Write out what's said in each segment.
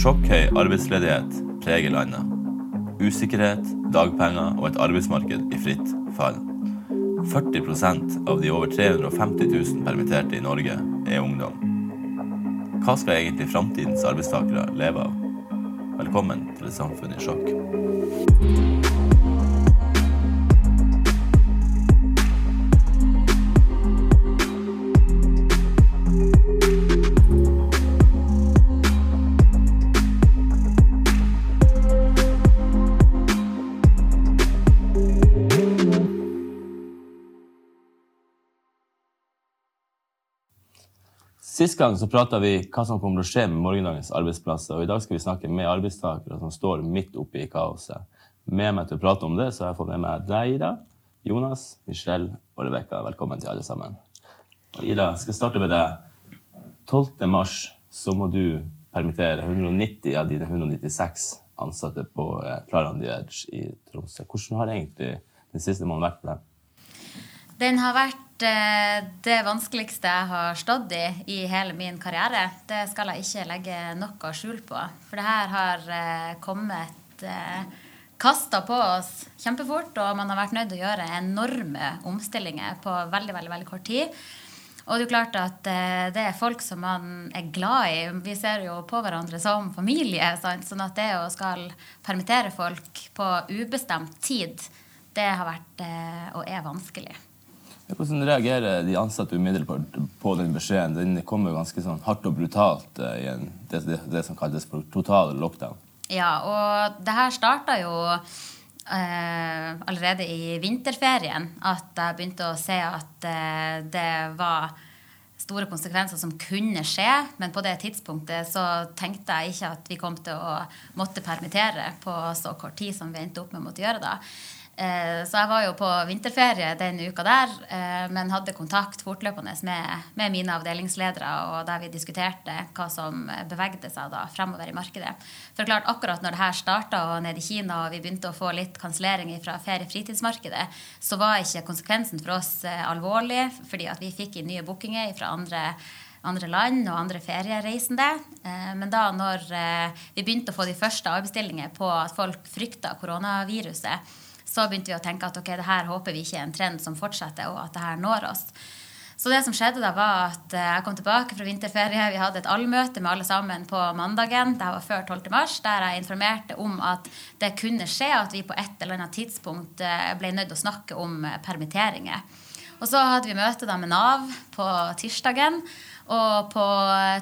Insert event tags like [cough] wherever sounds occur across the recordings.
Sjokkhøy arbeidsledighet preger landet. Usikkerhet, dagpenger og et arbeidsmarked i fritt fall. 40% av de over 350 000 permitterte i Norge er ungdom. Hva skal egentlig framtidens arbeidstakere leve av? Velkommen til et samfunn i sjokk. Sist gang så prata vi hva som kommer til å skje med morgendagens arbeidsplasser. og I dag skal vi snakke med arbeidstakere som står midt oppe i kaoset. Med meg til å prate om det så har jeg fått med meg deg, Ida, Jonas, Michelle og Rebekka. Velkommen til alle sammen. Og Ida, skal starte med deg. 12. mars så må du permittere 190 av dine 196 ansatte på Klaran the Edge i Tromsø. Hvordan har egentlig den siste måneden vært for deg? Den har vært det vanskeligste jeg har stått i i hele min karriere. Det skal jeg ikke legge noe skjul på. For det her har kommet kasta på oss kjempefort, og man har vært nødt til å gjøre enorme omstillinger på veldig, veldig, veldig kort tid. Og det er jo klart at det er folk som man er glad i. Vi ser jo på hverandre som familie. Sant? Sånn at det å skal permittere folk på ubestemt tid, det har vært og er vanskelig. Hvordan reagerer de ansatte umiddelbart på den beskjeden? Den kommer ganske sånn hardt og brutalt i en, det, det, det, som kalles for total lockdown. Ja, og det her starta jo eh, allerede i vinterferien. At jeg begynte å se at eh, det var store konsekvenser som kunne skje. Men på det tidspunktet så tenkte jeg ikke at vi kom til å måtte permittere på så kort tid som vi endte opp med å måtte gjøre da. Så jeg var jo på vinterferie den uka der, men hadde kontakt fortløpende med, med, mine avdelingsledere, og der vi diskuterte hva som bevegde seg da fremover i markedet. For klart, akkurat når det her starta nede i Kina og vi begynte å få litt kansellering fra ferie-fritidsmarkedet, så var ikke konsekvensen for oss alvorlig, fordi at vi fikk inn nye bookinger fra andre andre land og andre feriereisende. Men da når vi begynte å få de første avbestillinger på at folk frykta koronaviruset, så begynte vi å tenke at ok, det her håper vi ikke er en trend som fortsetter, og at det her når oss. Så det som skjedde da, var at jeg kom tilbake fra vinterferie. Vi hadde et allmøte med alle sammen på mandagen. Det var før 12. mars, der jeg informerte om at det kunne skje at vi på et eller annet tidspunkt ble nødt til å snakke om permitteringer. Og så hadde vi møte da med Nav på tirsdagen. Og på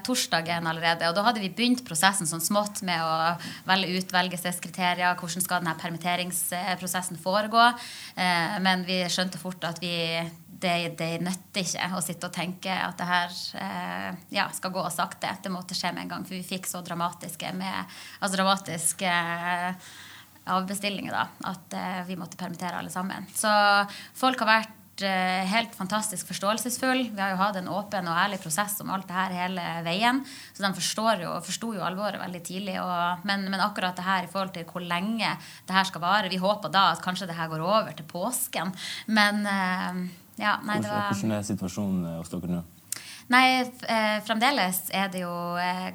torsdagen allerede. Og da hadde vi begynt prosessen sånn smått med å velge ut velgelseskriterier. Hvordan skal denne permitteringsprosessen foregå? Men vi skjønte fort at vi det, det nytter ikke å sitte og tenke at det her ja, skal gå sakte. Det måtte skje med en gang, for vi fikk så dramatiske, med, altså dramatiske avbestillinger da, at vi måtte permittere alle sammen. Så folk har vært helt fantastisk forståelsesfull. Vi har jo hatt en åpen og ærlig prosess om alt det her hele veien. Så de forstår jo, forsto jo alvoret veldig tidlig. Og, men, men, akkurat det her i forhold til hvor lenge det her skal vare Vi håper da at kanskje det her går over til påsken. Men ja, nei, det var Hvordan er situasjonen hos dere nå? Nei, fremdeles er det jo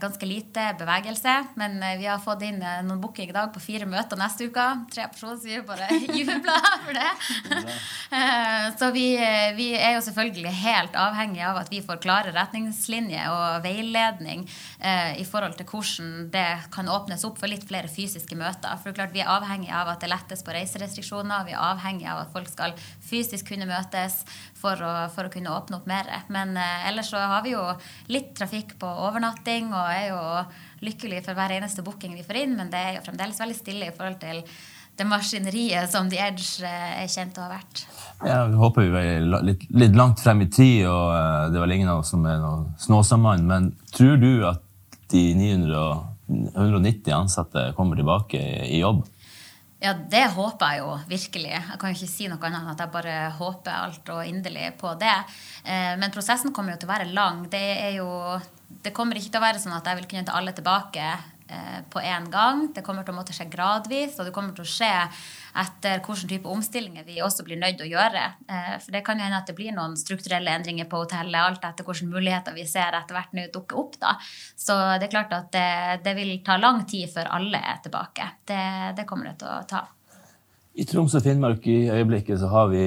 ganske lite bevegelse. Men vi har fått inn noen booking i dag på fire møter neste uke. Tre personer som vi bare [laughs] jubler for det. Så vi, vi, er jo selvfølgelig helt avhengig av at vi får klare retningslinjer og veiledning i forhold til hvordan det kan åpnes opp for litt flere fysiske møter. For klart vi er avhengig av at det lettes på reiserestriksjoner. Vi er avhengig av at folk skal fysisk kunne møtes for å, for å kunne åpne opp mer. Men ellers så har vi jo litt trafikk på overnatting og er jo lykkelige for hver eneste booking vi får inn, men det er jo fremdeles veldig stille i forhold til det maskineriet som The Edge er kjent å ha vært. Ja, Vi håper vi er litt, litt, langt frem i tid, og det er vel ingen av oss som er noen Snåsamann. Men tror du at de 900, 190 ansatte kommer tilbake i jobb? Ja, det håper jeg jo virkelig. Jeg kan jo ikke si noe annet enn at jeg bare håper alt og inderlig på det. Men prosessen kommer jo til å være lang. Det, jo, det kommer ikke til å være sånn at jeg vil kunne ta alle tilbake eh, på én gang. Det kommer til å måtte skje gradvis, og det kommer til å skje etter hvilken type omstillinger vi også blir nødt til å gjøre. Eh, for det kan jo hende at det blir noen strukturelle endringer på hotellet, alt etter hvilke muligheter vi ser etter hvert nå dukker opp. da. Så det er klart at det, det vil ta lang tid før alle er tilbake. Det, det kommer det til å ta. I Troms og Finnmark i øyeblikket så har vi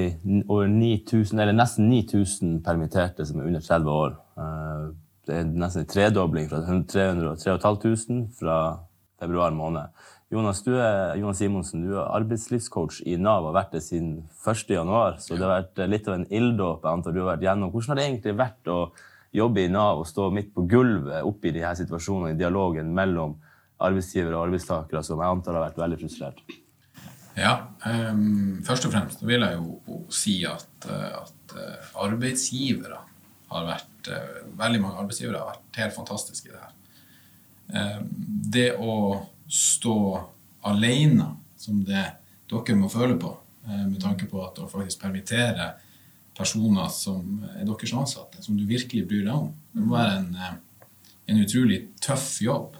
over 9000, eller nesten 9000 permitterte som er under 30 år. Eh, det er nesten en tredobling fra 300 3500 fra februar måned. Jonas, du er, Jonas Simonsen, du er arbeidslivscoach i Nav og har vært det siden 1.1., så det har vært litt av en ilddåp du har vært gjennom. Hvordan har det egentlig vært å jobbe i Nav og stå midt på gulvet oppe i de her situasjonene, i dialogen mellom arbeidsgivere og arbeidstakere, som jeg antar har vært veldig frustrert? Ja, um, først og fremst vil jeg jo si at, at eh, arbeidsgivere har vært uh, Veldig mange arbeidsgivere har vært helt fantastiske i det her. Um, det å stå alene, som det dere må føle på, eh, med tanke på at å faktisk permittere personer som er deres ansatte, som du virkelig bryr deg om. Det må være en, eh, en utrolig tøff jobb.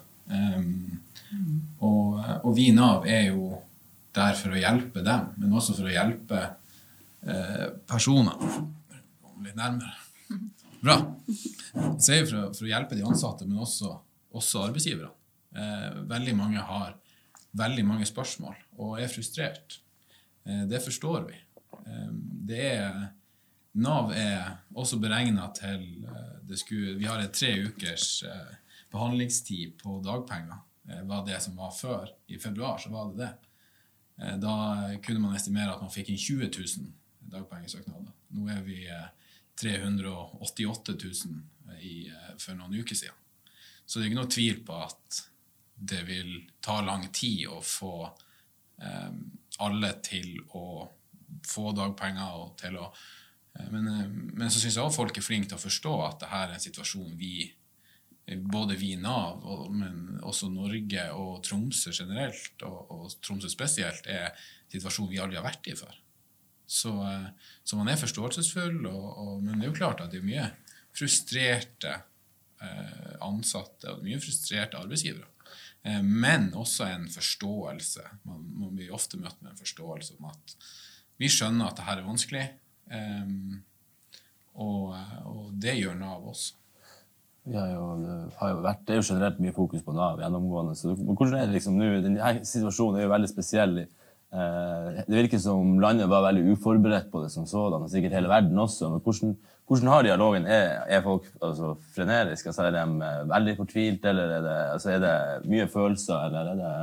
Og, og, vi i Nav er jo der for å hjelpe dem, men også for å hjelpe personer. Litt nærmere. [laughs] Bra. Så er vi for, for, å hjelpe de ansatte, men også, også arbeidsgivere. Eh, veldig mange har veldig mange spørsmål og er frustrert. Eh, det forstår vi. Eh, det er Nav er også beregna til skulle, Vi har et tre ukers behandlingstid på dagpenger. var det som var før. I februar så var det det. Da kunne man estimere at man fikk inn 20 000 dagpengesøknader. Nå er vi 388 000 i, for noen uker siden. Så det er ikke noe tvil på at det vil ta lang tid å få eh, alle til å få dagpenger og til å eh, men, eh, men, så syns jeg også folk er flinke til å forstå at dette er en situasjon vi både vi i Nav, men også Norge og Tromsø generelt, og, og Tromsø spesielt, er en situasjon vi aldri har vært i før. Så, eh, så man er forståelsesfull, og, men det er jo klart at det er mye frustrerte eh, ansatte og mye frustrerte arbeidsgivere. Eh, men også en forståelse. Man, man blir ofte møtt med en forståelse om at vi skjønner at dette er vanskelig, eh, og, og, det gjør Nav også. Jo, det, har jo vært, det er jo generelt mye fokus på Nav gjennomgående. så hvordan er det liksom nå? Denne situasjonen er jo veldig spesiell. Eh, det virker som landet var veldig uforberedt på det som sådan, og sikkert hele verden også. men hvordan hvordan har dialogen? Er, er folk altså, freneriske? Altså, er de uh, veldig fortvilt, eller er det, altså, er det mye følelser, eller er det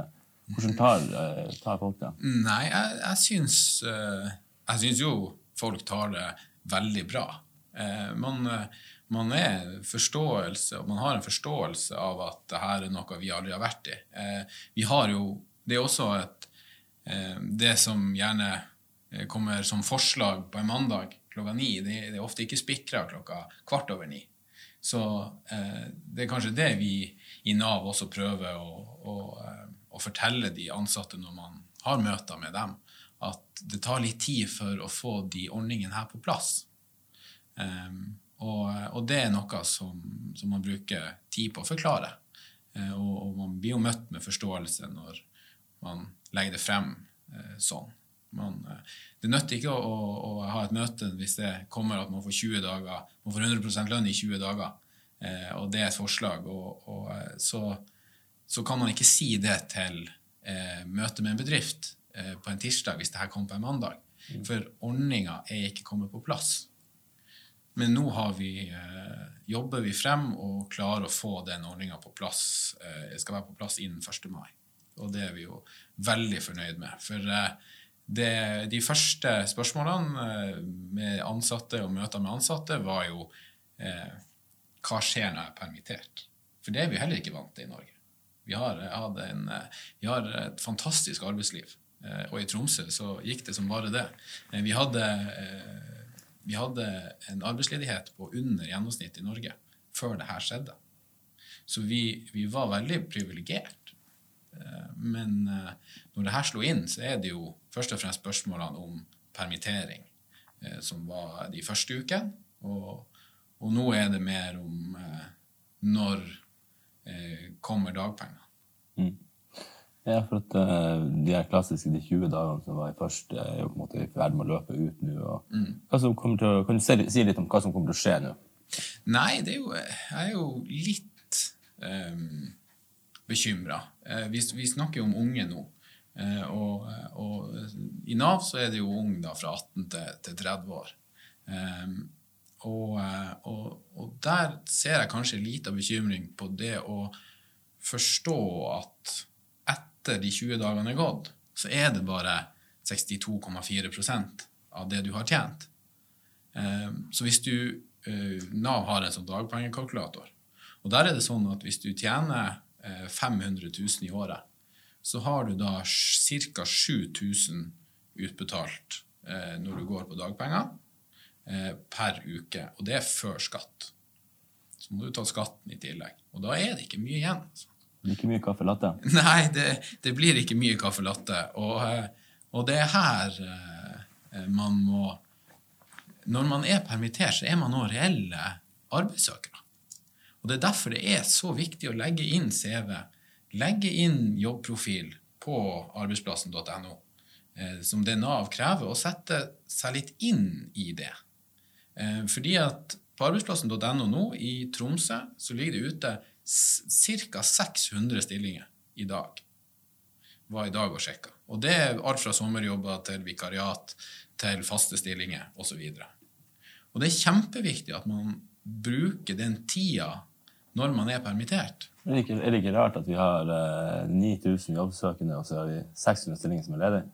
Hvordan tar, uh, tar folk det? Nei, jeg, jeg syns Jeg syns jo folk tar det veldig bra. man, man er forståelse, man har en forståelse av at dette er noe vi aldri har vært i. vi har jo Det er også et Det som gjerne kommer som forslag på en mandag klokka ni. Det, er ofte ikke spikra klokka kvart over ni. Så eh, det er kanskje det vi i Nav også prøver å, å, eh, å, fortelle de ansatte når man har møter med dem, at det tar litt tid for å få de ordningene her på plass. Um, og, og, det er noe som, som, man bruker tid på å forklare. Uh, og, og, man blir jo møtt med forståelse når man legger det frem eh, sånn. Man, uh, det nytter ikke å, å, å, ha et møte hvis det kommer at man får 20 dager, man får 100% lønn i 20 dager, eh, og det er et forslag. Og, og, eh, så, så, kan man ikke si det til eh, møte med en bedrift eh, på en tirsdag hvis det her kommer på en mandag. Mm. For ordninga er ikke kommet på plass. Men nå vi, eh, jobber vi frem og klarer å få den ordninga på plass. Eh, skal være på plass innen 1. mai. Og det er vi jo veldig fornøyd med. For det, de første spørsmålene eh, med ansatte og møter med ansatte var jo eh, hva skjer når jeg er permittert? For det er vi heller ikke vant til i Norge. Vi har, eh, en, eh, vi har et fantastisk arbeidsliv. Eh, og i Tromsø så gikk det som bare det. Eh, vi hadde, vi hadde en arbeidsledighet på under gjennomsnitt i Norge før det her skjedde. Så vi, vi var veldig privilegert. Men når det her slo inn, så er det jo først og fremst spørsmålene om permittering, eh, som var de første ukene. Og, og, nå er det mer om eh, når eh, kommer dagpenger. Ja, for at eh, de her klassiske de 20 dagene som var i første, er jo på en måte i ferd med å løpe ut nå. Å, kan du si litt om hva som kommer til å skje nå? Nei, det er jo, jeg er jo litt um, bekymra. vi, vi snakker jo om unge nå. Eh, og, og, i Nav så er det jo unge da, fra 18 til, til 30 år. Um, og, og, og, der ser jeg kanskje lite bekymring på det å forstå at etter de 20 dagene er gått, så er det bare 62,4% av det du har tjent. Um, så hvis du Nav har en sånn dagpengekalkulator, og der er det sånn at hvis du tjener 500 000 i året, så har du da ca. 7000 utbetalt uh, når du går på dagpenger per uke, og det er før skatt. Så må du ta skatten i tillegg. Og da er det ikke mye igjen. Altså. Ikke mye kaffe latte? [laughs] Nei, det, det, blir ikke mye kaffe latte. Og, eh, og, det er her eh, man må Når man er permittert, så er man nå reelle arbeidssøkere. Og det er derfor det er så viktig å legge inn CV, legge inn jobbprofil på arbeidsplassen.no, eh, som det Nav krever, og sette seg litt inn i det. Fordi at på arbeidsplassen.no nå i Tromsø så ligger det ute ca. 600 stillinger i dag. Var i dag og sjekka. Og det er alt fra sommerjobber til vikariat til faste stillinger osv. Og, og det er kjempeviktig at man bruker den tida når man er permittert. Er det ikke, er det ikke rart at vi har eh, 9000 jobbsøkende, og så har vi 600 stillinger som er ledige?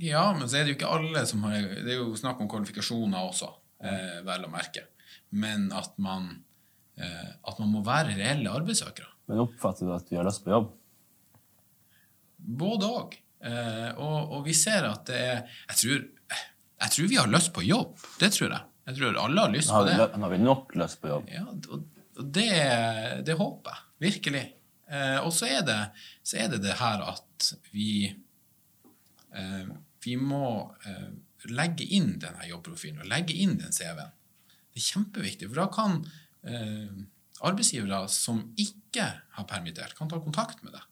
Ja, men så er det jo ikke alle som har Det er jo snakk om kvalifikasjoner også, eh, vel å merke. Men at man Eh, at man må være reelle arbeidssøkere. Men oppfatter du at vi har lyst på jobb? Både òg. Eh, og, og, vi ser at det er jeg tror, jeg tror, vi har lyst på jobb. Det tror jeg. Jeg tror alle har lyst har på det. Har vi nok lyst på jobb? Ja, og, det, det, håper jeg. Virkelig. Eh, og så er, det, så er det det her at vi Vi må legge inn denne jobbprofilen og legge inn den CV-en. Det er kjempeviktig, for da kan eh, arbeidsgivere som ikke har permittert, kan ta kontakt med deg.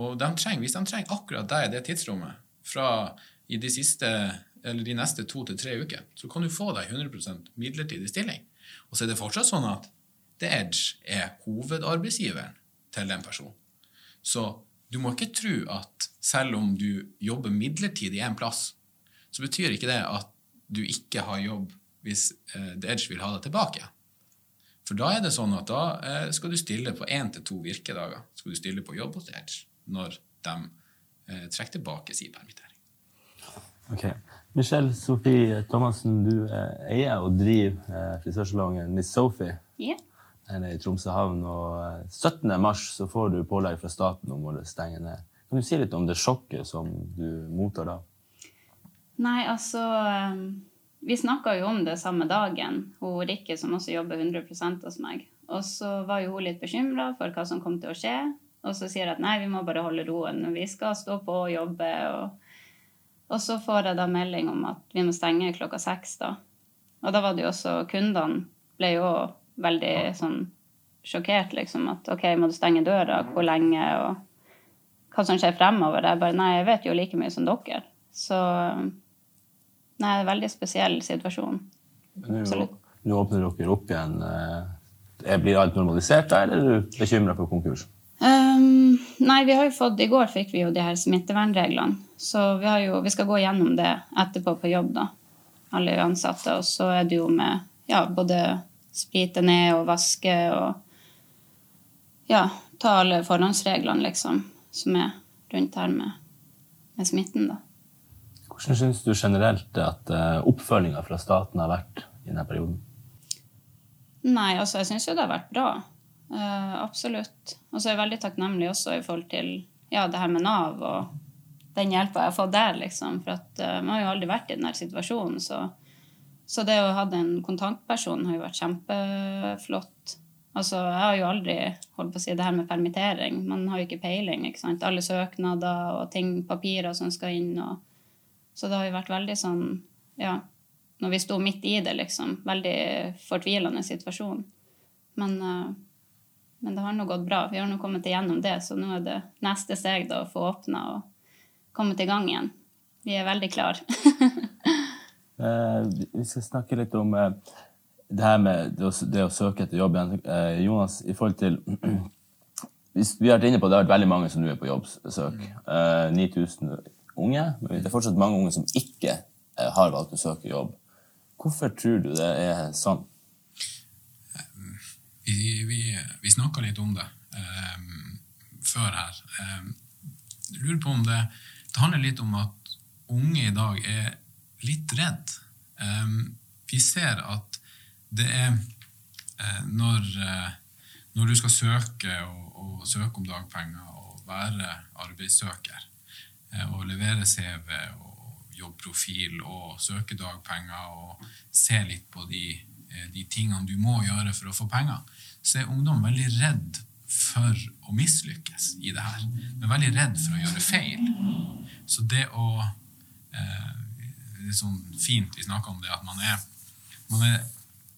Og de trenger, hvis de trenger akkurat deg i det tidsrommet fra i de, siste, de neste to til tre uker, så kan du få deg 100 midlertidig stilling. Og så er det fortsatt sånn at The Edge er hovedarbeidsgiveren til den personen. Så du må ikke tro at selv om du jobber midlertidig en plass, så betyr ikke det at du ikke har jobb hvis eh, The Edge vil ha deg tilbake. For da er det sånn at da eh, skal du stille på én til to virkedager. Skal du stille på jobb hos The Edge når de eh, trekker tilbake sin permittering. Ok. Michelle Sofie Thomassen, du eier og driver eh, frisørsalongen Miss Sophie yeah. I Tromsø havn. Og 17. Eh, mars så får du pålegg fra staten om å stenge ned. Kan du si litt om det sjokket som du mottar da? Nei, altså um vi snakka jo om det samme dagen, hun Rikke som også jobber 100 hos meg. Og så var jo hun litt bekymra for hva som kom til å skje. Og så sier hun at nei, vi må bare holde roen. Vi skal stå på og jobbe. Og, og så får jeg da melding om at vi må stenge klokka seks, da. Og da var det jo også Kundene ble jo veldig sånn sjokkert, liksom. At OK, må du stenge døra? Hvor lenge? Og hva som skjer fremover? Jeg bare Nei, jeg vet jo like mye som dere. Så Nei, det er en veldig spesiell situasjon. Nå åpner dere opp igjen. Eh, blir alt normalisert da, eller er du bekymra for konkurs? Um, nei, vi har jo fått, I går fikk vi jo de her smittevernreglene. Så vi, jo, vi, skal gå gjennom det etterpå på jobb, da. Alle ansatte. Og så er det jo med ja, både sprite ned og vaske og ja, ta alle forhåndsreglene, liksom, som er rundt her med, med smitten, da. Hvordan syns du generelt at eh, oppfølginga fra staten har vært i denne perioden? Nei, altså jeg syns jo det har vært bra. Uh, absolutt. Og så er jeg veldig takknemlig også i forhold til ja, det her med Nav og den hjelpa jeg har fått der, liksom. For at uh, vi har jo aldri vært i denne situasjonen, så, så det å ha en kontantperson har jo vært kjempeflott. Altså, jeg har jo aldri holdt på å si det her med permittering. Man har jo ikke peiling. ikke sant? Alle søknader og ting, papirer som skal inn. og så det har jo vært veldig sånn Ja, når vi sto midt i det, liksom. Veldig fortvilende situasjon. Men uh, Men det har nå gått bra. Vi har nå kommet igjennom det, så nå er det neste steg da å få åpna og kommet i gang igjen. Vi er veldig klar. [laughs] Eh, vi skal snakke litt om eh, det her med det å, det å søke etter jobb igjen. Eh, Jonas, i forhold til [clears throat] Vi har vært inne på det har vært veldig mange som nå er på jobbsøk. Eh, 9000 unge, men det er fortsatt mange unge som ikke har valgt å søke jobb. Hvorfor tror du det er sånn? Vi, vi, vi snakka litt om det eh, før her. Eh, jeg lurer på om det, det handler litt om at unge i dag er litt redd. Vi ser at det er eh, når, eh, når du skal søke og, og søke om dagpenger og være arbeidssøker eh, og levere CV og jobbprofil og søke dagpenger og se litt på de, de tingene du må gjøre for å få penger, så er ungdom veldig redd for å mislykkes i det her. Er veldig redd for å gjøre feil. Så det å eh, Det er sånn fint vi snakker om det, at man er, man er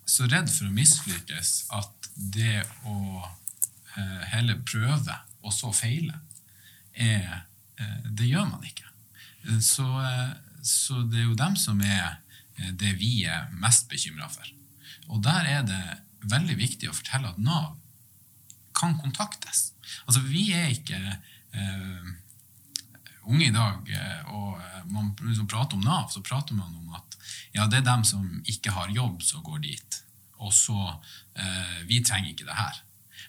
så redd for å mislykkes at det å eh, heller prøve og så feile, er, eh, det gjør man ikke. Så, eh, så det er jo dem som er det vi er mest bekymra for. Og der er det veldig viktig å fortelle at Nav kan kontaktes. Altså, vi er ikke eh, unge i dag, eh, og eh, man liksom prater om Nav, så prater man om at ja, det er dem som ikke har jobb, som går dit. Og så eh, Vi trenger ikke det her.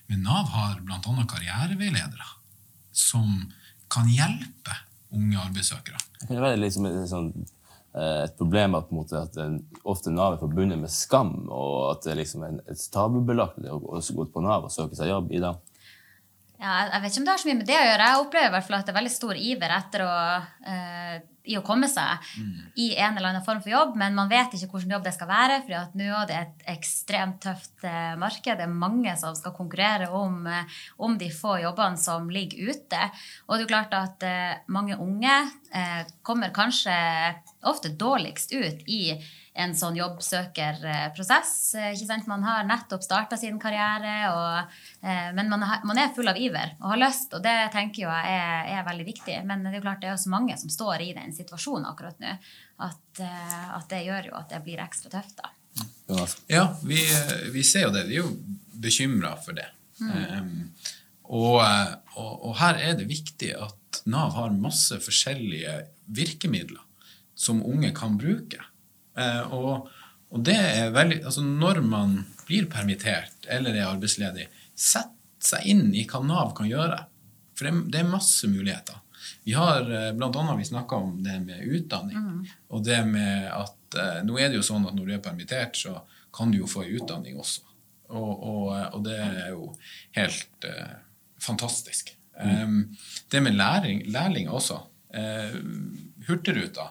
Men Nav har bl.a. karriereveiledere som kan hjelpe unge arbeidssøkere. Kan det være liksom et, sånn, eh, et problem at, måte, at en, ofte Nav er forbundet med skam, og at det er liksom en, et tabubelagt å gå på Nav og søke seg jobb i dag? Ja, jeg- vet ikke om det har så mye med det å gjøre. Jeg opplever i hvert fall at det er veldig stor iver etter å, eh, i å komme seg i en eller annen form for jobb, men man vet ikke hvilken jobb det skal være, for nå er det et ekstremt tøft eh, marked. Det er mange som skal konkurrere om, eh, om de få jobbene som ligger ute. Og det er jo klart at eh, mange unge eh, kommer kanskje ofte dårligst ut i en sånn jobbsøkerprosess. Eh, Ikke sant? Man har nettopp starta sin karriere, og, eh, men man, har, man er full av iver og har lyst, og det tenker jeg er, er veldig viktig. Men det er jo klart det er også mange som står i den situasjonen akkurat nå, at, eh, at det gjør jo at det blir ekstra tøft. da. Jonas? Ja, vi, vi ser jo det. Vi er jo bekymra for det. Um, og, og, og her er det viktig at Nav har masse forskjellige virkemidler som unge kan bruke. Eh, og, og det er veldig Altså når man blir permittert eller er arbeidsledig, sett seg inn i hva Nav kan gjøre. For det, det er masse muligheter. Vi har bl.a. annet vi snakka om det med utdanning. Og det med at eh, nå er det jo sånn at når du er permittert, så kan du jo få utdanning også. Og, og, eh, og det er jo helt uh, fantastisk. Um, det med læring, lærlinger også. Uh, Hurtigruta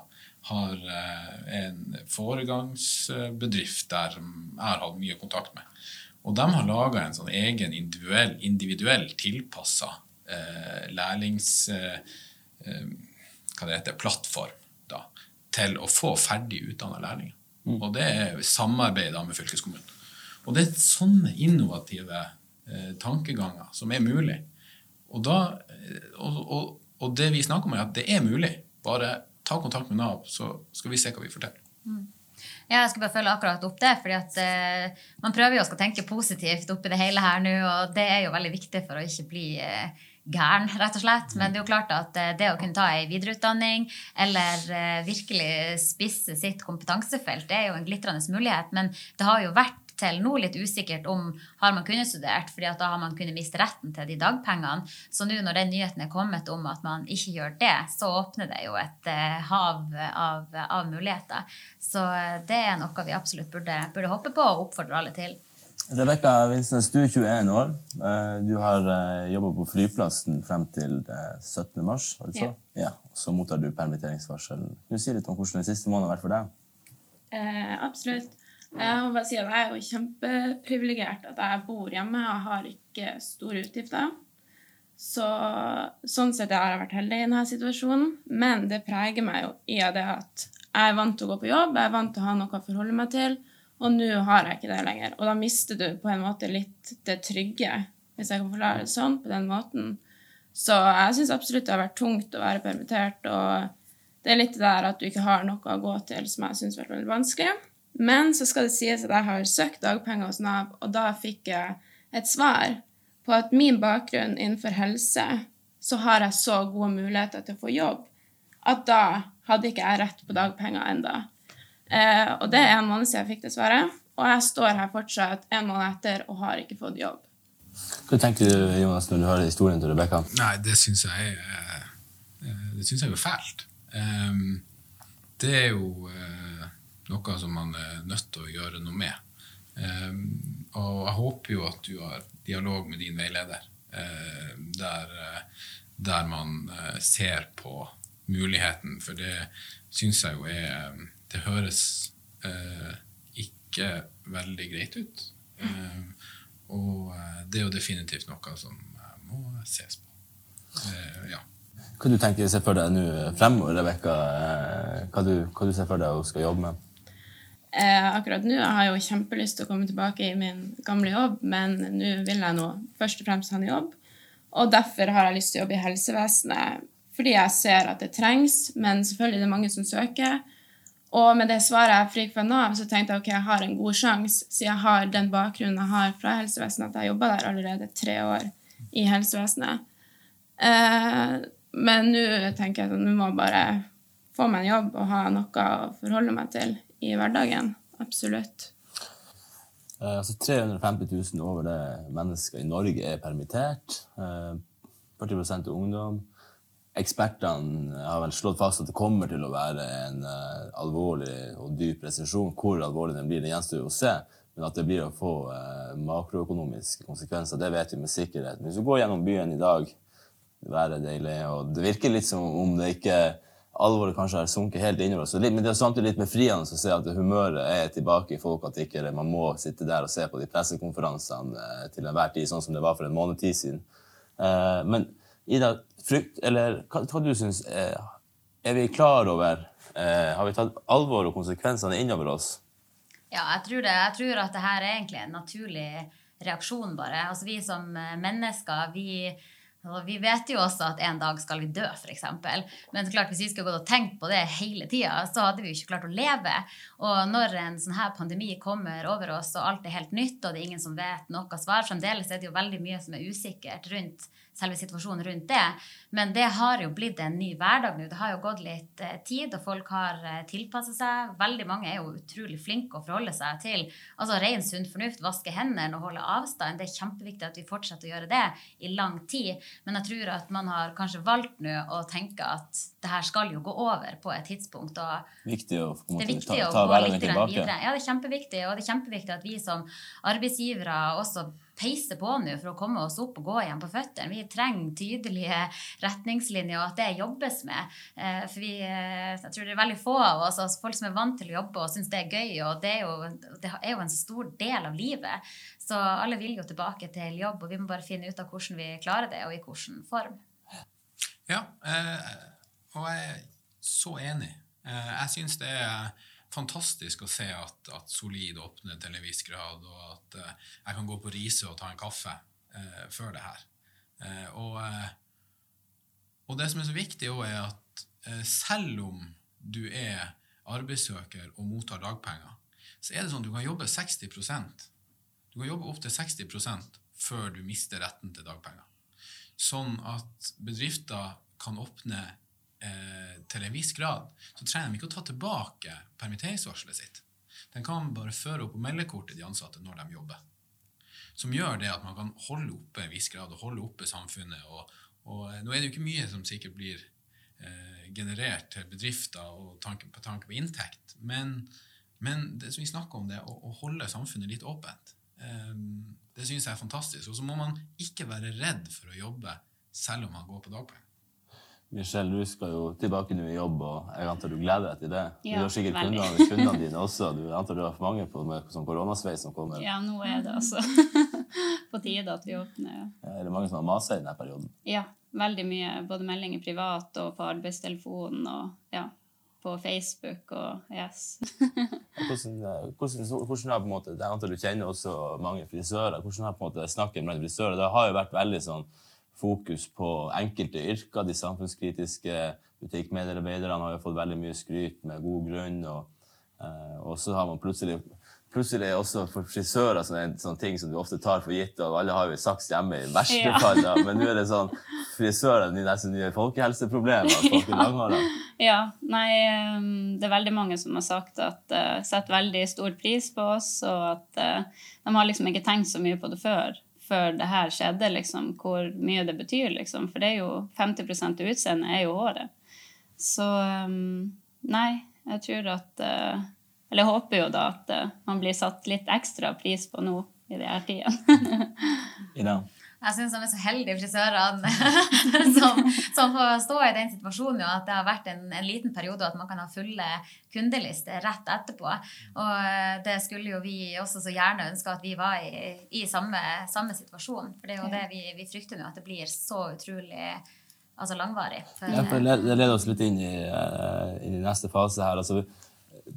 har eh, en foregangsbedrift der jeg har hatt mye kontakt med. Og de har laga en sånn egen individuell, individuell tilpassa eh, lærlings... Eh, eh, hva det heter, plattform da, til å få ferdig utdanna lærlinger. Og det er samarbeid med fylkeskommunen. Og det er sånne innovative eh, tankeganger som er mulig. Og, da, eh, og, og, og det vi snakker om, er at det er mulig. Bare ta kontakt med Nav, så skal vi se hva vi får til. Ja, jeg skal bare følge akkurat opp det, fordi at eh, man prøver jo å tenke positivt oppi det hele her nå, og det er jo veldig viktig for å ikke bli eh, gæren, rett og slett. Men det er jo klart at eh, det å kunne ta ei videreutdanning eller eh, virkelig spisse sitt kompetansefelt, det er jo en glitrende mulighet. Men det har jo vært til nå litt usikkert om har man kunnet studert, fordi at da har man kunnet miste retten til de dagpengene. Så nå når den nyheten er kommet om at man ikke gjør det, så åpner det jo et eh, hav av, av muligheter. Så eh, det er noe vi absolutt burde, burde hoppe på og oppfordre alle til. Rebekka Vinsnes, du er 21 år. Eh, Du har jobba på flyplassen frem til eh, 17. mars. var det så? Ja. og Så mottar du permitteringsvarsel. Kan du si litt om hvordan den siste måneden har vært for deg? Eh, absolutt. Jeg må bare si at jeg er jo kjempeprivilegert at jeg bor hjemme og har ikke store utgifter. Så, sånn sett har jeg vært heldig i denne situasjonen. Men det preger meg jo i det at jeg er vant til å gå på jobb, jeg er vant til å ha noe å forholde meg til, og nå har jeg ikke det lenger. Og da mister du på en måte litt det trygge hvis jeg kan forklare det sånn, på den måten. Så jeg syns absolutt det har vært tungt å være permittert. Og det er litt det der at du ikke har noe å gå til, som jeg syns har vært veldig vanskelig. Men så skal det sies at jeg har søkt dagpenger hos Nav, og da fikk jeg et svar på at min bakgrunn innenfor helse, så har jeg så gode muligheter til å få jobb, at da hadde ikke jeg rett på dagpenger enda. Eh, og det er en måned siden jeg fikk det svaret, og jeg står her fortsatt en måned etter og har ikke fått jobb. Hva tenker du, Jonas, når du hører historien til Rebekka? Nei, det syns jeg er eh, Det syns jeg er fælt. Um, det er jo uh, noe som man er nødt til å gjøre noe med. Um, og jeg håper jo at du har dialog med din veileder, uh, der, der, man ser på muligheten, for det syns jeg jo er Det høres ikke veldig greit ut. Og eh, det er jo definitivt noe som eh, må ses på. Eh, ja. Hva du tenker du for deg nå fremover, Rebekka? Hva, hva du ser for deg hun skal jobbe med? Eh, akkurat nå jeg har jo kjempelyst til å komme tilbake i min gamle jobb, men nå vil jeg nå først og fremst ha en jobb. Og derfor har jeg lyst til å jobbe i helsevesenet, fordi jeg ser at det trengs, men selvfølgelig det er mange som søker. Og med det svaret jeg fikk fra Nav, så tenkte jeg ok, jeg har en god sjanse, siden jeg har den bakgrunnen jeg har fra helsevesenet, at jeg jobba der allerede tre år i helsevesenet. Eh, men nå tenker jeg at nå må jeg bare få meg en jobb og ha noe å forholde meg til i hverdagen. Absolutt. Eh, altså 350 000 over det mennesker i Norge er permittert. Eh, 40 er ungdom ekspertene har vel slått fast at det kommer til å være en uh, alvorlig og dyp resesjon. Hvor alvorlig den blir, det gjenstår å se. Men at det blir å få makroøkonomiske konsekvenser, det vet vi med sikkerhet. Hvis du går gjennom byen i dag, været er deilig, og det virker litt som om det ikke alvoret kanskje har sunket helt innover oss. Men det er samtidig litt befriende å se at humøret er tilbake i folk, at ikke man må sitte der og se på de pressekonferansene uh, til enhver tid, sånn som det var for en måned tid siden. men Ida, frykt, eller hva, hva du syns er, er vi klar over eh, Har vi tatt alvor og konsekvensene innover oss? Ja, jeg tror, det, jeg tror at det her er egentlig en naturlig reaksjon, bare. Altså Vi som eh, mennesker, vi og vi vet jo også at en dag skal vi dø, f.eks. Men klart, hvis vi skulle gått og tenkt på det hele tida, så hadde vi jo ikke klart å leve. Og når en sånn her pandemi kommer over oss, og alt er helt nytt, og det er ingen som vet noe svar Fremdeles er det jo veldig mye som er usikkert rundt selve situasjonen rundt det. Men det har jo blitt en ny hverdag nå. Det har jo gått litt eh, tid, og folk har eh, tilpasset seg. Veldig mange er jo utrolig flinke å forholde seg til altså ren sunn fornuft, vaske hendene og holde avstand. Det er kjempeviktig at vi fortsetter å gjøre det i lang tid. Men jeg tror at man har kanskje valgt nå å tenke at det her skal jo gå over på et tidspunkt. og viktig å, det er viktig ta, ta å gå litt videre. Ja, det er kjempeviktig, og det er kjempeviktig at vi som arbeidsgivere også peise på nå for å komme oss opp og gå igjen på føttene. Vi trenger tydelige retningslinjer, og at det jobbes med. Eh, for vi, eh, jeg tror det er veldig få av oss, altså folk som er vant til å jobbe og syns det er gøy, og det er, jo, det er jo en stor del av livet. Så alle vil jo tilbake til jobb, og vi må bare finne ut av hvordan vi klarer det, og i hvilken form. Ja, eh, og jeg er så enig. Jeg syns det er fantastisk å se at, at, Solid åpner til en viss grad, og at uh, jeg kan gå på Riise og ta en kaffe uh, før det her. Uh, og, og, det som er så viktig òg, er at selv om du er arbeidssøker og mottar dagpenger, så er det sånn at du kan jobbe 60% Du kan jobbe opptil 60% før du mister retten til dagpenger. Sånn at bedrifter kan åpne eh, til en viss grad, så trenger de ikke å ta tilbake permitteringsvarselet sitt. De kan bare føre opp på meldekortet de ansatte når de jobber. Som gjør det at man kan holde oppe en viss grad og holde oppe samfunnet. Og, og eh, nå er det jo ikke mye som sikkert blir eh, generert til bedrifter og tanke, på tanke på inntekt, men, men det som vi snakker om, det å, å holde samfunnet litt åpent. Eh, det syns jeg er fantastisk. Og så må man ikke være redd for å jobbe selv om man går på dagpenger. Michelle, du skal jo tilbake nå i jobb, og jeg antar du gleder deg til det? Ja, du har sikkert kundene, kundene, [laughs] dine også. Du antar du har for mange på med sånn koronasveis som kommer? Ja, nå er det altså [laughs] på tide at vi åpner. Ja, er det mange som har masa i denne perioden? Ja, veldig mye. Både meldinger privat og på arbeidstelefonen. og ja, på Facebook og yes. [laughs] Hvordan, eh, hvordan, hvordan har på en måte, Jeg antar du kjenner også mange frisører. Hvordan har på en måte snakket med frisører? Det har jo vært veldig sånn fokus på enkelte yrker. De samfunnskritiske butikkmedarbeiderne har jo fått veldig mye skryt med god grunn. Og, eh, og så har man plutselig plutselig også for frisører en sånn ting som du ofte tar for gitt. og Alle har jo saks hjemme i verste ja. fall, da. men nå er det sånn frisører er nesten nye folkehelseproblemer. Folk [laughs] ja. ja. Nei, um, det er veldig mange som har sagt at uh, setter veldig stor pris på oss, og at uh, de har liksom ikke tenkt så mye på det før. Før det her skjedde, liksom, hvor mye det betyr, liksom. For det er jo 50% av utseendet er jo håret. Så um, nei, jeg tror at uh, eller jeg håper jo da at uh, man blir satt litt ekstra pris på nå i de her tidene. [laughs] Jeg syns de er så heldige, frisørene, [laughs] som, som, får stå i den situasjonen jo, at det har vært en, en, liten periode og at man kan ha fulle kundelister rett etterpå. Og eh, det skulle jo vi også så gjerne ønske at vi var i, i samme, samme, situasjon. For det er jo det vi, vi frykter nå, at det blir så utrolig altså langvarig. For, ja, for det leder oss litt inn i, uh, inn i neste fase her. altså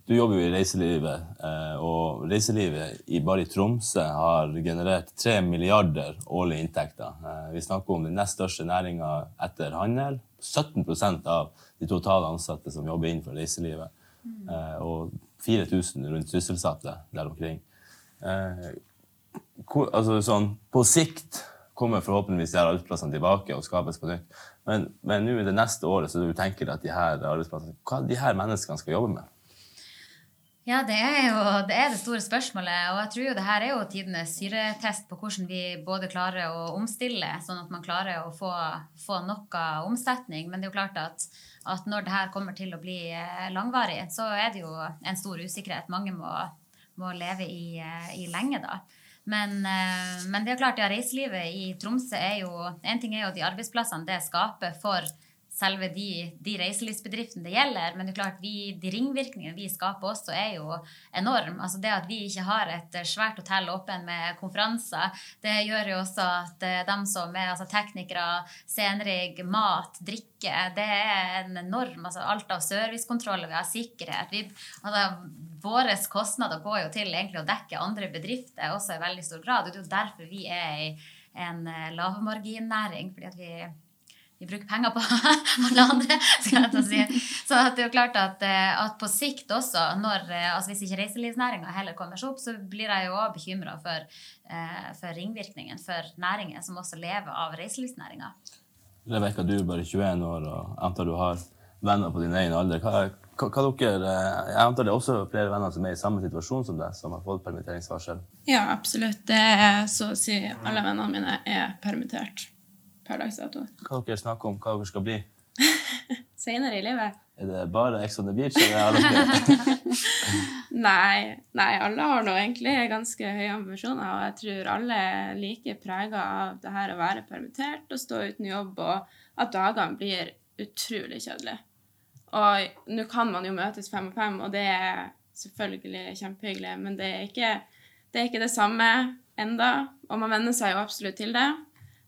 du jobber jo i reiselivet, eh, og reiselivet i bare i Tromsø har generert 3 milliarder årlige inntekter. Eh, vi snakker om den nest største næringa etter handel. 17% av de totale ansatte som jobber innenfor reiselivet. Mm. Og 4000 rundt sysselsatte der omkring. Altså sånn, på sikt kommer forhåpentligvis de her arbeidsplassene tilbake og skapes på nytt. Men, men nå i det neste året så du tenker at de her arbeidsplassene, hva de her menneskene skal jobbe med? Ja, det er jo det, er det store spørsmålet. Og jeg tror jo det her er jo tidenes syretest på hvordan vi både klarer å omstille, sånn at man klarer å få, få noe omsetning. Men det er jo klart at, at, når det her kommer til å bli eh, langvarig, så er det jo en stor usikkerhet. Mange må, må leve i, eh, i, lenge da. Men, eh, men, det er klart, ja, reiselivet i Tromsø er jo En ting er jo de arbeidsplassene det skaper for selve de, de reiselivsbedriftene det gjelder. Men det er klart, vi, de ringvirkningene vi skaper også, er jo enorm. Altså det at vi ikke har et svært hotell åpen med konferanser, det gjør jo også at eh, de som er altså teknikere, scenerigg, mat, drikke, det er en enorm altså Alt av servicekontroller, vi har sikkerhet. Vi, altså, Våre kostnader går jo til egentlig å dekke andre bedrifter også i veldig stor grad. Det er jo derfor vi er i en eh, lavmarginnæring. fordi at vi vi bruker penger på [laughs] alle andre. skal jeg si. Så det er jo klart at, eh, at på sikt også, når, eh, altså hvis ikke reiselivsnæringa heller kommer seg opp, så blir jeg jo òg bekymra for, eh, for, ringvirkningen for næringer som også lever av reiselivsnæringa. Rebekka, du er bare 21 år og jeg antar du har venner på din egen alder. Hva, hva, hva dere, jeg antar det er også flere venner som er i samme situasjon som deg, som har fått permitteringsvarsel? Ja, absolutt. Det er så å si alle vennene mine er permittert per dags dato. Hva dere snakker om hva dere skal bli? [laughs] Senere i livet? Er det bare Ex on the Beach? Eller [laughs] nei, nei, alle har nå egentlig ganske høye ambisjoner. Og jeg tror alle er like prega av det her å være permittert og stå uten jobb, og at dagene blir utrolig kjedelige. Og nå kan man jo møtes fem og fem, og det er selvfølgelig kjempehyggelig, men det er ikke det, er ikke det samme enda, og man venner seg jo absolutt til det.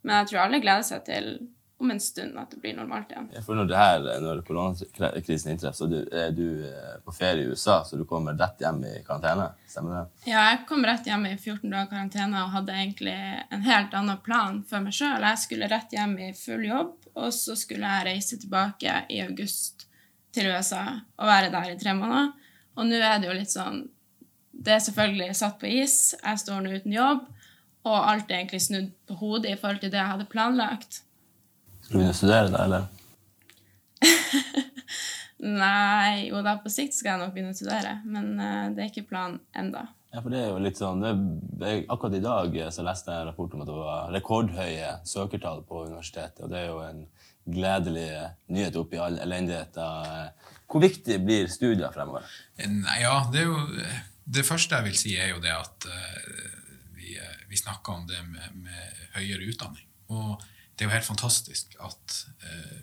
Men jeg tror alle gleder seg til om en stund at det blir normalt igjen. For når, det her, når koronakrisen inntreffer, så er du eh, på ferie i USA, så du kommer rett hjem i karantene? Stemmer det? Ja, jeg kom rett hjem i 14 dager karantene og hadde egentlig en helt annen plan for meg sjøl. Jeg skulle rett hjem i full jobb, og så skulle jeg reise tilbake i august til USA og være der i tre måneder. Og nå er det jo litt sånn Det er selvfølgelig satt på is. Jeg står nå uten jobb. Og alt er egentlig snudd på hodet i forhold til det jeg hadde planlagt. Skal du begynne å studere da, eller? [laughs] Nei, jo da, på sikt skal jeg nok begynne å studere. Men uh, det er ikke planen enda. Ja, for det er jo litt sånn, det, Akkurat i dag eh, så leste jeg en rapport om at det var rekordhøye søkertall på universitetet. Og det er jo en gledelig nyhet oppi all elendigheten. Hvor viktig blir studier fremover? Ja, det er jo Det første jeg vil si, er jo det at uh, vi snakker om det med, med, høyere utdanning. Og det er jo helt fantastisk at eh,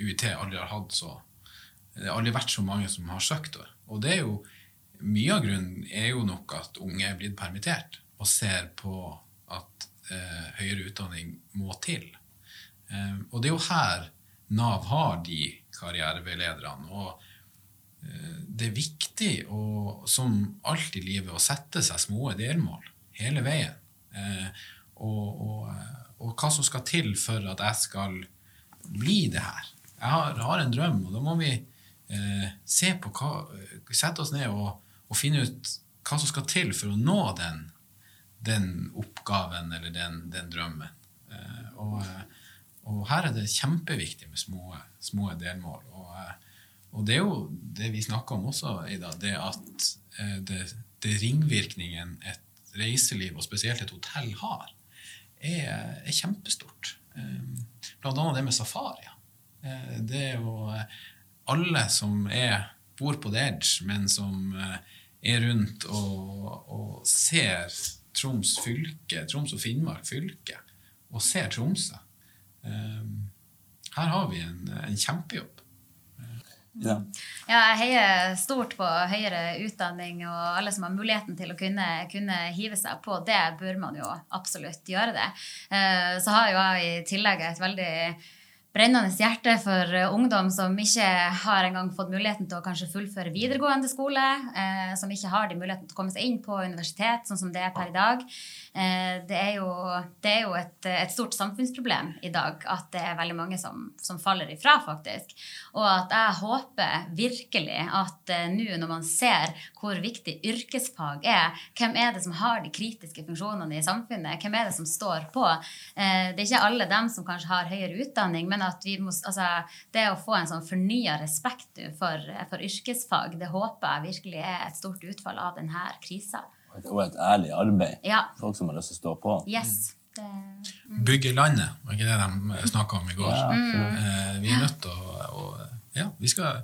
UiT aldri har hatt så Det har aldri vært så mange som har søkt. Og det er jo mye av grunnen er jo nok at unge er blitt permittert og ser på at eh, høyere utdanning må til. Eh, og det er jo her Nav har de karriereveilederne. Og eh, det er viktig, å, som alt i livet, å sette seg små delmål hele veien. Eh, og, og, og, hva som skal til for at jeg skal bli det her. Jeg har, har en drøm, og da må vi eh, se på hva, sette oss ned og, og, finne ut hva som skal til for å nå den, den oppgaven eller den, den drømmen. Eh, og, her er det kjempeviktig med små, små delmål. Og, det er jo det vi snakker om også, Ida, det at eh, det, det ringvirkningen et reiseliv, og spesielt et hotell, har, er, er kjempestort. Eh, blant annet det med safari. Eh, det er jo eh, alle som er, bor på The Edge, men som er rundt og, og ser Troms fylke, Troms og Finnmark fylke, og ser Tromsø. Her har vi en, en kjempejobb. Ja. ja. jeg heier stort på høyere utdanning, og alle som har muligheten til å kunne, kunne, hive seg på det, bør man jo absolutt gjøre det. Eh, så har jo jeg i tillegg et veldig brennende hjerte for ungdom som ikke har engang fått muligheten til å kanskje fullføre videregående skole, eh, som ikke har de muligheten til å komme seg inn på universitet, sånn som det er per i dag. Eh, det er jo, det er jo et, et, stort samfunnsproblem i dag at det er veldig mange som, som faller ifra, faktisk. Og at jeg håper virkelig at eh, nå når man ser hvor viktig yrkesfag er, hvem er det som har de kritiske funksjonene i samfunnet, hvem er det som står på? Uh, det er ikke alle dem som kanskje har høyere utdanning, men at vi må, altså, det å få en sånn fornya respekt for, for yrkesfag, det håper jeg virkelig er et stort utfall av denne krisa og et ærlig arbeid. Ja. Folk som har lyst til å stå på. Yes. Det, mm. Bygge landet, var ikke det de snakka om i går? Ja, mm. Vi er nødt til å, å, Ja, vi skal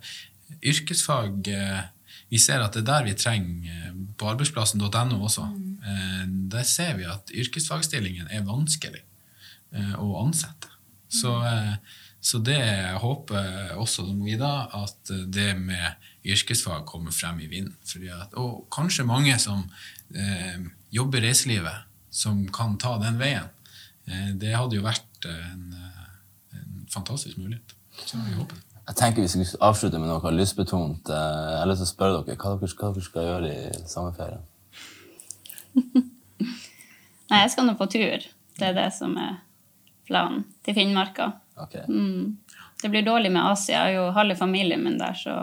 Yrkesfag eh, Vi ser at det er der vi trenger eh, På arbeidsplassen.no også. Mm. Der ser vi at yrkesfagstillingen er vanskelig å ansette. Så, så det håper også som Vida, at det med yrkesfag kommer frem i vinden. Og kanskje mange som eh, jobber i reiselivet, som kan ta den veien. Eh, det hadde jo vært en, eh, en fantastisk mulighet. Så vi håper det. Jeg tenker Vi skal avslutte med noe lystbetont. Eh, jeg har lyst til å spørre dere hva dere, hva dere skal gjøre i sommerferien. [laughs] Nei, jeg skal nå på tur. Det er det som er planen. Til Finnmarka. Okay. Mm. Det blir dårlig med Asia. Jeg har jo halve familien min der, så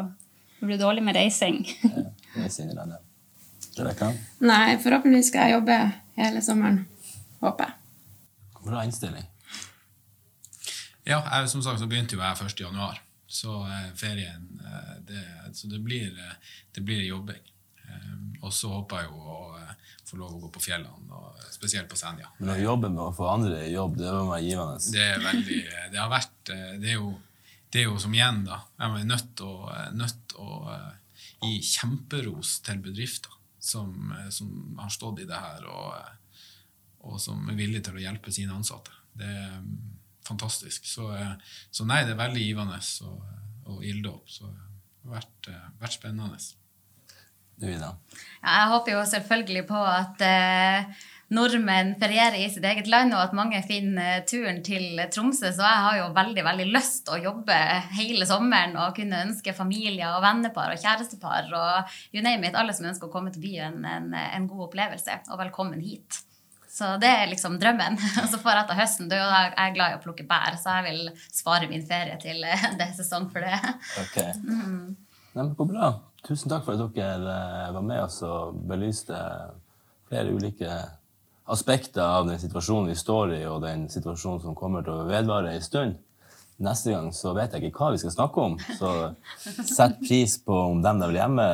det blir dårlig med reising. [laughs] ja, reising i landet. Rebecca? Nei, forhåpentligvis skal jeg jobbe hele sommeren. Håper jeg. Bra innstilling. Ja, jeg, som sagt så begynte jo jeg 1. januar. Så eh, ferien eh, det, Så det blir, eh, det blir jobbing. Og så håper jeg jo å få lov å gå på fjellene, og spesielt på Senja. Men å jobbe med å få andre i jobb, det må være givende? Det er veldig Det har vært Det er jo, det er jo som igjen, da. Jeg er nødt til å, nødt å gi kjemperos til bedrifter som, eh, som, har stått i det her, og, eh, og, som er villig til å hjelpe sine ansatte. Det er mm, fantastisk. Så, eh, så nei, det er veldig givende å og opp. Så det har vært, vært spennende. Du, Ida? Ja, jeg håper jo selvfølgelig på at eh, nordmenn ferierer i sitt eget land, og at mange finner turen til Tromsø. Så jeg har jo veldig veldig lyst til å jobbe hele sommeren og kunne ønske familier og vennepar og kjærestepar og you name it, alle som ønsker å komme til byen, en, en god opplevelse. Og velkommen hit. Så det er liksom drømmen. [laughs] Og så får jeg etter høsten. Da er jeg glad i å plukke bær, så jeg vil spare min ferie til det er sesong for det. Ok. [laughs] Mm. Nei, men bra. Tusen takk for at dere eh, var med oss og belyste flere ulike aspekter av den situasjonen vi står i, og den situasjonen som kommer til å vedvare en stund. Neste gang så vet jeg ikke hva vi skal snakke om, så sett pris på om dem der vil hjemme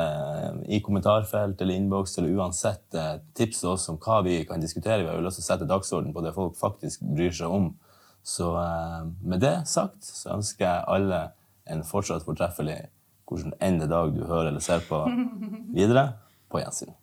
i kommentarfelt eller innboks, eller uansett eh, tips oss om hva vi kan diskutere. Vi har jo lyst til å sette dagsorden på det folk faktisk bryr seg om. Så eh, med det sagt så ønsker jeg alle en fortsatt fortreffelig hvordan enn dag du hører eller ser på videre, på gjensyn.